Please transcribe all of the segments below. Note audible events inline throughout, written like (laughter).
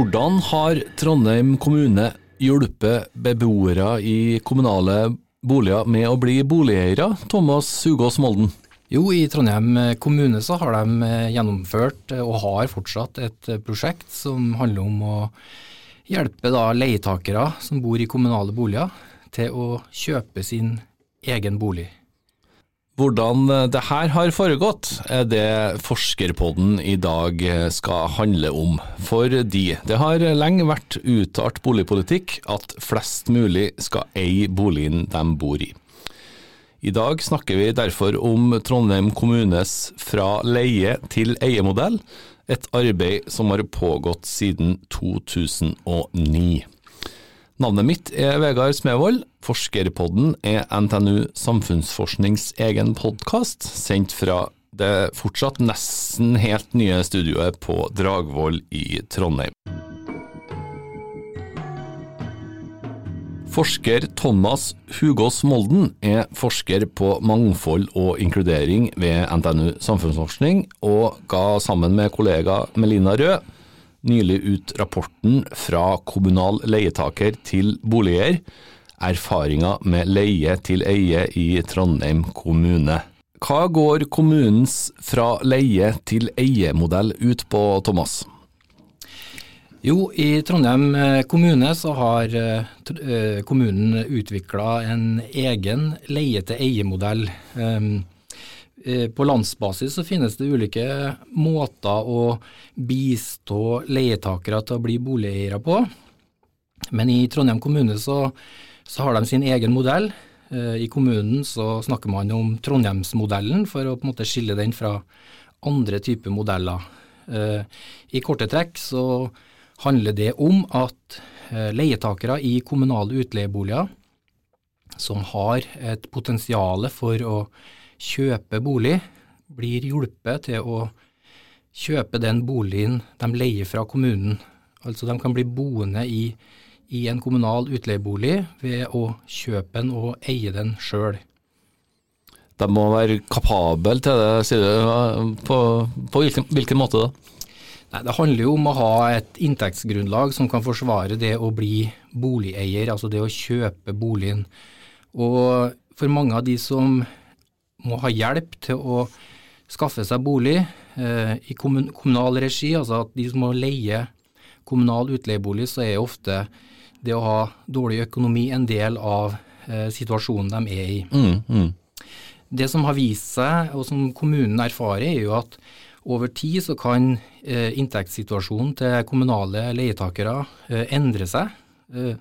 Hvordan har Trondheim kommune hjulpet beboere i kommunale boliger med å bli boligeiere, Thomas Hugås Molden? Jo, i Trondheim kommune så har de gjennomført, og har fortsatt, et prosjekt som handler om å hjelpe da leietakere som bor i kommunale boliger, til å kjøpe sin egen bolig. Hvordan det her har foregått, er det Forskerpodden i dag skal handle om. Fordi det har lenge vært uttalt boligpolitikk at flest mulig skal eie boligen de bor i. I dag snakker vi derfor om Trondheim kommunes fra leie til eie-modell, et arbeid som har pågått siden 2009. Navnet mitt er Vegard Smevold. Forskerpodden er NTNU Samfunnsforsknings egen podkast, sendt fra det fortsatt nesten helt nye studioet på Dragvoll i Trondheim. Forsker Thomas Hugås Molden er forsker på mangfold og inkludering ved NTNU Samfunnsforskning, og ga sammen med kollega Melina Rød nylig ut rapporten Fra kommunal leietaker til boliger erfaringer med leie til eie i Trondheim kommune. Hva går kommunens fra leie til eie-modell ut på, Thomas? Jo, i Trondheim eh, kommune så har eh, eh, kommunen utvikla en egen leie-til-eie-modell. Eh, på landsbasis så finnes det ulike måter å bistå leietakere til å bli boligeiere på. Men i Trondheim kommune så, så har de sin egen modell. Eh, I kommunen så snakker man om Trondheimsmodellen for å på en måte skille den fra andre typer modeller. Eh, I korte trekk så handler det om at leietakere i kommunale utleieboliger som har et potensial for å kjøper bolig, blir hjulpet til å kjøpe den boligen de leier fra kommunen. Altså de kan bli boende i, i en kommunal utleiebolig ved å kjøpe den og eie den sjøl. De må være kapable til det, sier du. På, på hvilken, hvilken, måte da? Nei, Det handler jo om å ha et inntektsgrunnlag som kan forsvare det å bli boligeier, altså det å kjøpe boligen. Og for mange av de som må ha hjelp til å skaffe seg bolig eh, i kommun kommunal regi, altså at de som må leie kommunal utleiebolig, så er ofte det å ha dårlig økonomi en del av eh, situasjonen de er i. Mm, mm. Det som har vist seg, og som kommunen erfarer, er jo at over tid så kan eh, inntektssituasjonen til kommunale leietakere eh, endre seg. Eh,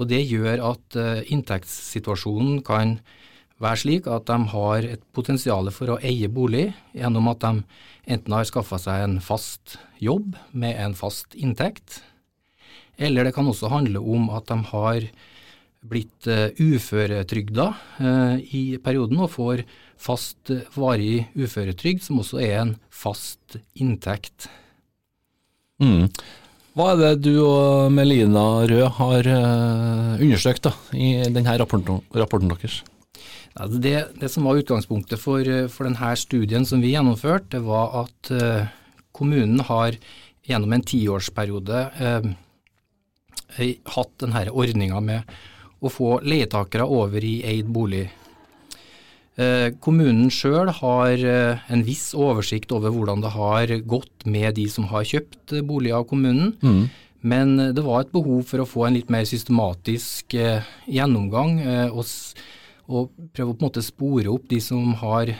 og det gjør at eh, inntektssituasjonen kan være slik at de har et potensial for å eie bolig gjennom at de enten har skaffa seg en fast jobb med en fast inntekt, eller det kan også handle om at de har blitt uh, uføretrygda uh, i perioden og får fast varig uføretrygd, som også er en fast inntekt. Mm. Hva er det du og Melina Rød har undersøkt da, i denne rapporten, rapporten deres? Det, det, som var utgangspunktet for, for, denne studien som vi gjennomførte, var at uh, kommunen har gjennom en tiårsperiode eh, hatt denne ordninga med å få leietakere over i eid bolig. Eh, kommunen sjøl har en viss oversikt over hvordan det har gått med de som har kjøpt bolig av kommunen. Mm. Men det var et behov for å få en litt mer systematisk gjennomgang. og og prøve å på en måte spore opp de som har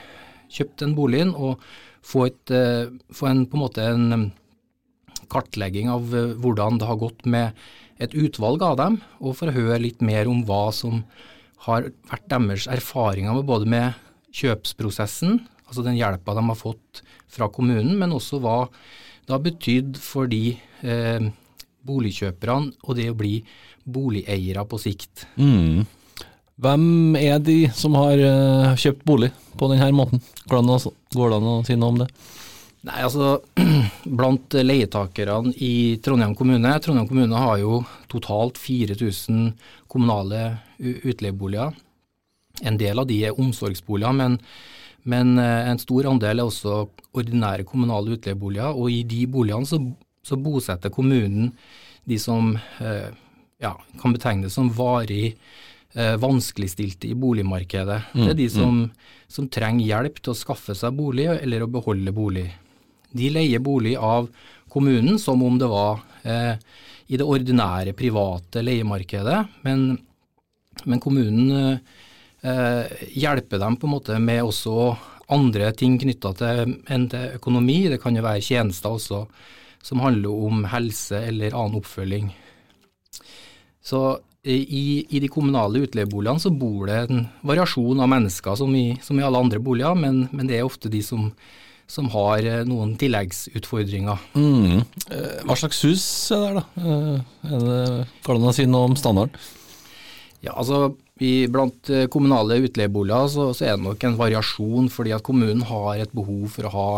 kjøpt den boligen, og få, et, eh, få en, på en måte en kartlegging av eh, hvordan det har gått med et utvalg av dem, og for å høre litt mer om hva som har vært deres erfaringer med både med kjøpsprosessen, altså den hjelpa de har fått fra kommunen, men også hva det har betydd for de eh, boligkjøperne og det å bli boligeiere på sikt. Mm. Hvem er de som har uh, kjøpt bolig på denne måten? Går det an å si noe om det? Nei, altså (clears throat) Blant leietakerne i Trondheim kommune Trondheim kommune har jo totalt 4000 kommunale utleieboliger. En del av de er omsorgsboliger, men, men, eh, en stor andel er også ordinære kommunale utleieboliger. Og i de boligene så så bosetter kommunen de som ja, kan betegnes som varig eh, vanskeligstilte i boligmarkedet. Mm, det er de mm, som, mm. som, trenger hjelp til å skaffe seg bolig eller å beholde bolig. De leier bolig av kommunen som om det var eh, i det ordinære private leiemarkedet, men, men kommunen eh, hjelper dem på en måte med også andre ting knytta til enn til økonomi. Det kan jo være tjenester også som handler om helse eller annen oppfølging. Så i, i, de kommunale utleieboligene så bor det en variasjon av mennesker som i, som i alle andre boliger, men, men, det er ofte de som, som har eh, noen tilleggsutfordringer. Mm. Eh, hva slags hus er det, da? Eh, er det, kan man si noe om standarden? Ja, altså i, Blant kommunale utleieboliger så, så, er det nok en variasjon, fordi at kommunen har et behov for å ha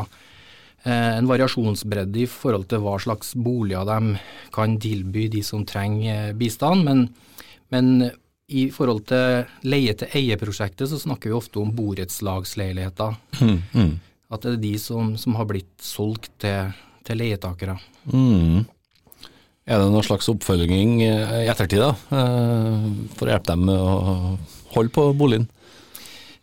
Eh, en variasjonsbredde i forhold til hva slags boliger de kan tilby de som trenger eh, bistand. Men, men i forhold til leie-til-eie-prosjektet så snakker vi ofte om borettslagsleiligheter. Mm, mm. At det er de som, som har blitt solgt til, til leietakere. Mm. Er det noen slags oppfølging eh, i ettertid da, for å hjelpe dem med å holde på boligen?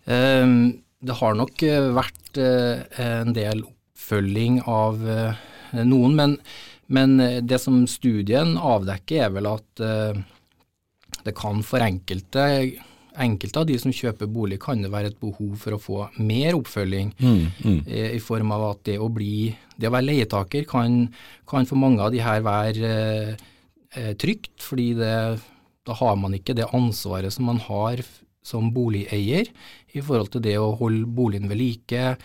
Det har nok vært en del oppfølging av eh, noen. Men, men, det som studien avdekker er vel at eh, det kan for enkelte, enkelte av de som kjøper bolig, kan det være et behov for å få mer oppfølging. Mm, mm. I, I, form av at det å bli det å være leietaker kan, kan for mange av de her være eh, trygt, fordi det, da har man ikke det ansvaret som man har som boligeier i forhold til det å holde boligen ved like,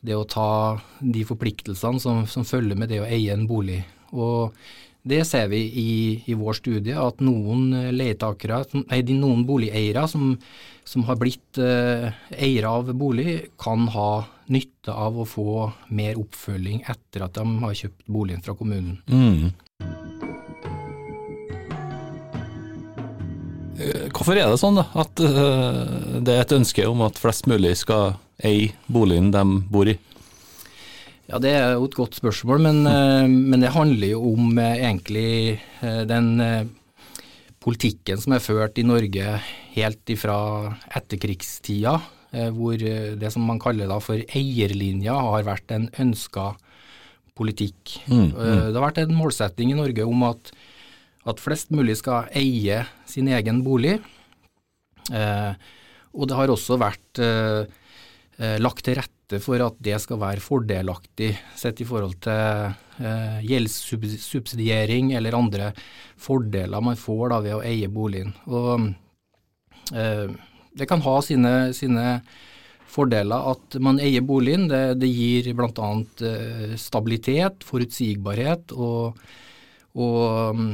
det å ta de forpliktelsene som, som, følger med det å eie en bolig. Og det ser vi i, i vår studie, at noen leietakere, nei, noen boligeiere som, som har blitt eh, eiere av bolig, kan ha nytte av å få mer oppfølging etter at de har kjøpt boligen fra kommunen. Mm. Eh, hvorfor er det sånn da, at uh, det er et ønske om at flest mulig skal eie boligen de bor i? Ja, Det er jo et godt spørsmål, men, uh, men det handler jo om uh, egentlig den politikken som er ført i Norge helt ifra etterkrigstida, hvor det som man kaller da for eierlinja har vært en ønska politikk. Mm, mm. Det har vært en målsetting i Norge om at at flest mulig skal eie sin egen bolig. Eh, og det har også vært eh, eh, lagt til rette for at det skal være fordelaktig sett i forhold til eh, gjeldssubsidiering eller andre fordeler man får da ved å eie boligen. Og eh, det kan ha sine, sine, fordeler at man eier boligen. Det, det gir bl.a. Eh, stabilitet, forutsigbarhet og, og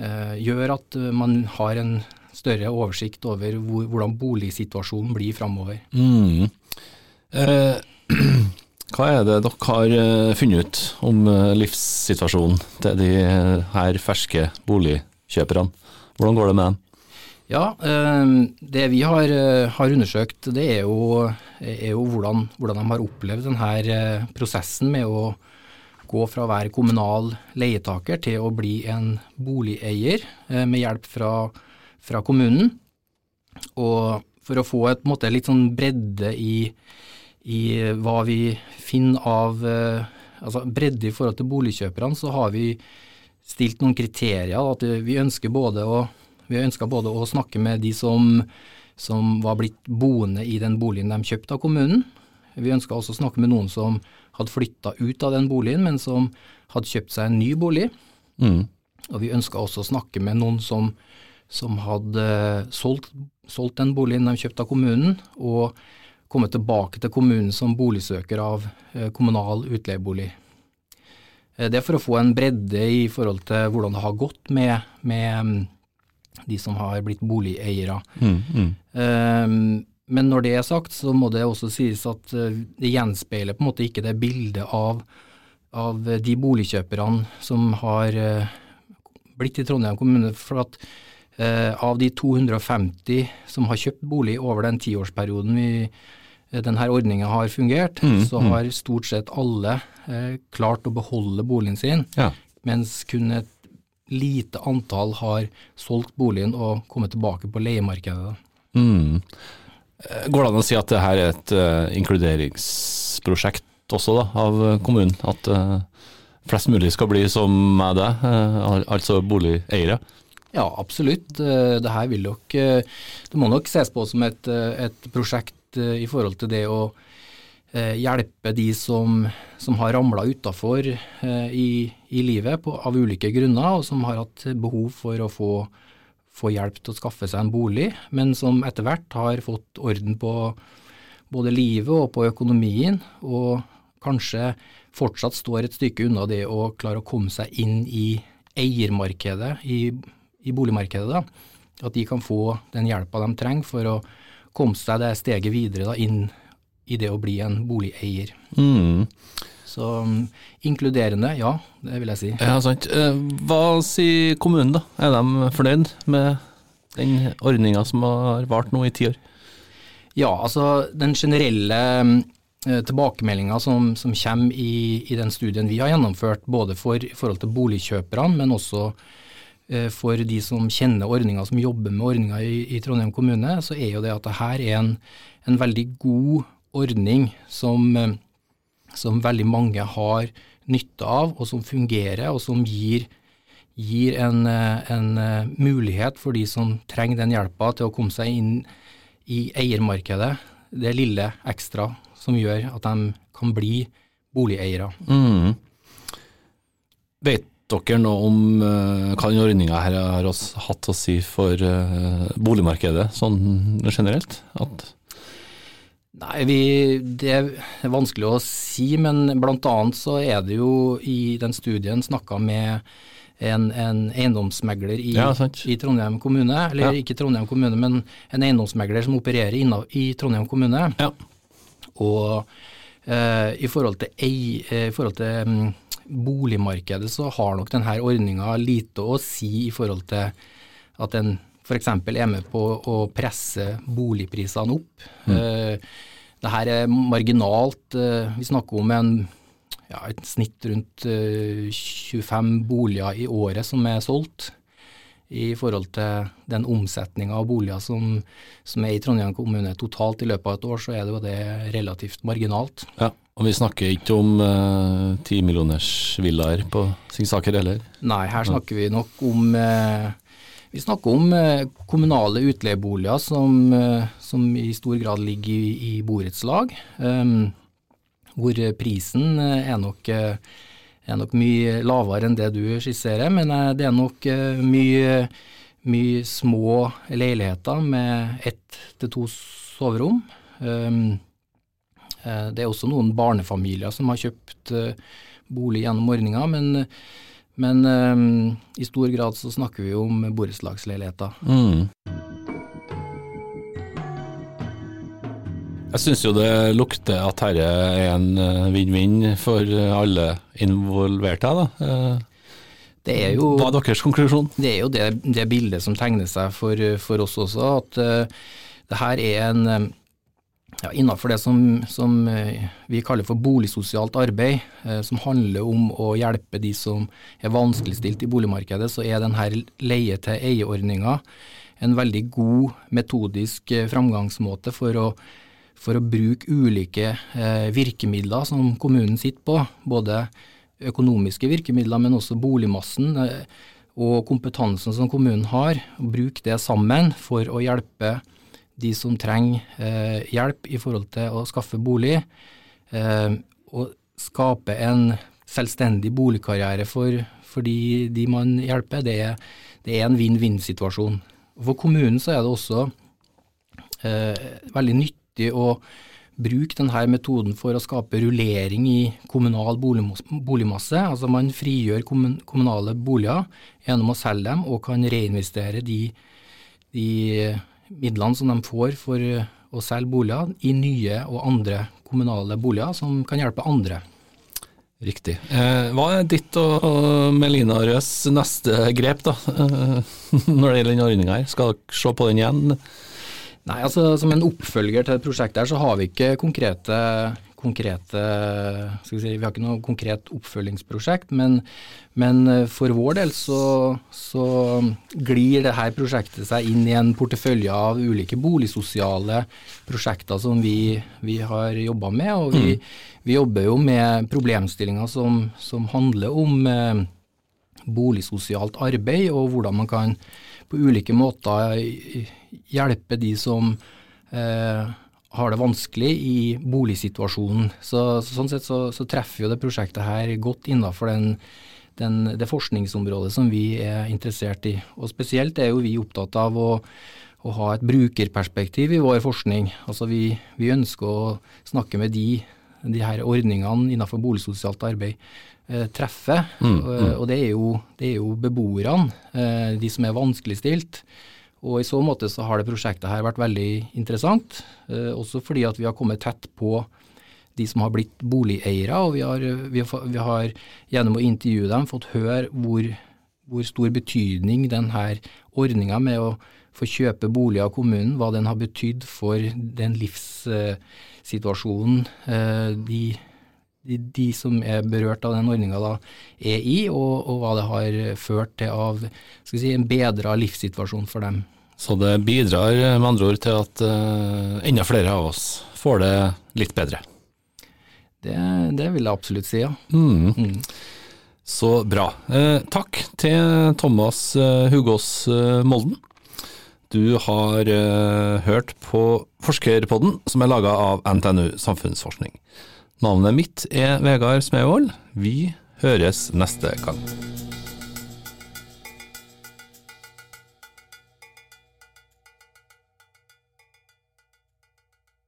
Eh, gjør at man har en større oversikt over hvor, hvordan boligsituasjonen blir framover. Mm. Eh, (clears throat) hva er det dere har eh, funnet ut om livssituasjonen til de her ferske boligkjøperne? Hvordan går det med dem? Ja, Det vi har, har undersøkt, det er jo, er jo hvordan, hvordan, de har opplevd denne prosessen med å gå fra å være kommunal leietaker til å bli en boligeier eh, med hjelp fra, fra kommunen. Og for å få et måte, litt sånn bredde i, i, hva vi finner av eh, altså Bredde i forhold til boligkjøperne, så har vi stilt noen kriterier. At vi ønsker både å, vi ønsker både å snakke med de som, som var blitt boende i den boligen de kjøpte av kommunen. Vi ønska også å snakke med noen som hadde flytta ut av den boligen, men som hadde kjøpt seg en ny bolig. Mm. Og vi ønska også å snakke med noen som, som hadde solgt, solgt, den boligen de kjøpte av kommunen, og kommet tilbake til kommunen som boligsøker av eh, kommunal utleiebolig. Eh, det er for å få en bredde i forhold til hvordan det har gått med, med mm, de som har blitt boligeiere. Mm, mm. Um, men når det er sagt, så må det også sies at eh, det gjenspeiler på en måte ikke det bildet av, av de boligkjøperne som har eh, blitt i Trondheim kommune. For at uh, av de 250 som har kjøpt bolig over den tiårsperioden vi, eh, denne ordninga har fungert, mm, så mm. har stort sett alle eh, klart å beholde boligen sin. Ja. mens kun et lite antall har solgt boligen og kommet tilbake på leiemarkedet. Mm. Eh, går det an å si at det her er et uh, inkluderingsprosjekt også da, av kommunen? At uh, flest mulig skal bli som meg deg, uh, altså boligeiere? Ja, absolutt. Det her vil nok Det må nok ses på som et, et prosjekt i forhold til det å hjelpe de som, som har ramla utafor i, i, livet på, av ulike grunner, og som har hatt behov for å få få hjelp til å skaffe seg en bolig, men som etter hvert har fått orden på både livet og på økonomien, og kanskje fortsatt står et stykke unna det å klare å komme seg inn i eiermarkedet, i, i boligmarkedet. da, At de kan få den hjelpa de trenger for å komme seg det steget videre da, inn i det å bli en boligeier. Mm. Så um, inkluderende, ja, det vil jeg si. Ja, sant. Eh, hva sier kommunen da? Er de fornøyd med den ordninga som har vart nå i ti år? Ja, altså den generelle eh, tilbakemeldinga som, som, kommer i, i, den studien vi har gjennomført, både for i forhold til boligkjøperne, men også for de som kjenner ordninga, som jobber med ordninga i, i, Trondheim kommune, så er jo det at dette er en, en veldig god ordning som som veldig mange har nytte av, og som fungerer, og som gir, gir en, eh, en, eh, mulighet for de som trenger den hjelpa til å komme seg inn i eiermarkedet. Det lille ekstra som gjør at de kan bli boligeiere. Mm. Vet dere noe om uh, hva den ordninga her har hatt å si for uh, boligmarkedet sånn generelt? At Nei, vi, Det er vanskelig å si, men bl.a. så er det jo i den studien snakka med en, en eiendomsmegler i, ja, i, Trondheim kommune, eller ja. ikke Trondheim kommune, men en eiendomsmegler som opererer inna, i Trondheim kommune. Ja. Og eh, i forhold til, ei, eh, i forhold til um, boligmarkedet så har nok denne ordninga lite å si i forhold til at en f.eks. er med på å presse boligprisene opp. Mm. Uh, det her er marginalt. Uh, vi snakker om en, ja, et snitt rundt uh, eh, 25 boliger i året som er solgt. I forhold til den omsetninga av boliger som, som, er i Trondheim kommune totalt i løpet av et år, så er det jo det relativt marginalt. Ja, Og vi snakker ikke om timillionersvillaer uh, på Singsaker heller? Nei, her snakker vi nok om uh, vi snakker om uh, kommunale utleieboliger som, eh, som, i stor grad ligger i, i borettslag, um, hvor prisen er nok, er nok, mye lavere enn det du skisserer, men det er nok mye, mye små leiligheter med ett til to soverom. Um, det er også noen barnefamilier som har kjøpt bolig gjennom ordninga, men men um, i stor grad så snakker vi om borettslagsleiligheter. Mm. Jeg syns jo det lukter at dette er en eh, vinn-vinn for alle involverte. da. Eh, det er jo, Hva er deres konklusjon? Det er jo det, det bildet som tegner seg for, for oss også, at uh, det her er en ja, innenfor det som, som, eh, vi kaller for boligsosialt arbeid, eh, som handler om å hjelpe de som er vanskeligstilt i boligmarkedet, så er denne leie-til-eie-ordninga en veldig god metodisk eh, framgangsmåte for å, for å bruke ulike virkemidler som kommunen sitter på, både økonomiske virkemidler, men også boligmassen og kompetansen som kommunen har. Bruke det sammen for å hjelpe de som trenger eh, hjelp i forhold til å skaffe bolig, eh, og skape en selvstendig boligkarriere for, for de, de, man hjelper, det er, det er en vinn-vinn-situasjon. For kommunen så er det også eh, veldig nyttig å bruke denne metoden for å skape rullering i kommunal boligmasse. Altså man frigjør kommunale boliger gjennom å selge dem, og kan reinvestere de, de midlene som de får for å selge boliger i nye og andre kommunale boliger som kan hjelpe andre. Riktig. Eh, hva er ditt og Melina Røs neste grep da, (laughs) når det gjelder denne ordninga her? Skal dere se på den igjen? Nei, altså Som en oppfølger til prosjektet her, så har vi ikke konkrete, konkrete vi, si, vi har ikke noe konkret oppfølgingsprosjekt, men, men eh, for vår del så, så glir det her prosjektet seg inn i en portefølje av ulike boligsosiale prosjekter som vi, vi har jobba med. og vi, mm. vi, jobber jo med problemstillinger som, som handler om eh, boligsosialt arbeid, og hvordan man kan på ulike måter hjelpe de som eh, har det vanskelig i boligsituasjonen. Så, så sånn sett så, så, treffer jo det prosjektet her godt den, den, det forskningsområdet som vi er interessert i. Og spesielt er jo vi opptatt av å, å ha et brukerperspektiv i vår forskning. Altså vi, vi ønsker å snakke med de, de her ordningene innenfor boligsosialt arbeid eh, treffer. Mm, mm. Og det er, jo, det er jo beboerne, eh, de som er vanskeligstilt. Og I så måte så har det prosjektet her vært veldig interessant, eh, også fordi at vi har kommet tett på de som har blitt boligeiere. og Vi har, vi har, vi har gjennom å intervjue dem fått høre hvor, hvor stor betydning denne ordninga med å få kjøpe bolig av kommunen, hva den har betydd for den livssituasjonen eh, de de, de, som er berørt av den ordninga er i, og, og, hva det har ført til av si, en bedra livssituasjon for dem. Så det bidrar med andre ord til at uh, enda flere av oss får det litt bedre? Det, det vil jeg absolutt si, ja. Mm. Mm. Så bra. Eh, takk til Thomas eh, Hugås eh, Molden. Du har eh, hørt på Forskerpodden, som er laga av NTNU Samfunnsforskning. Navnet mitt er Vegard Smevold. Vi høres neste gang.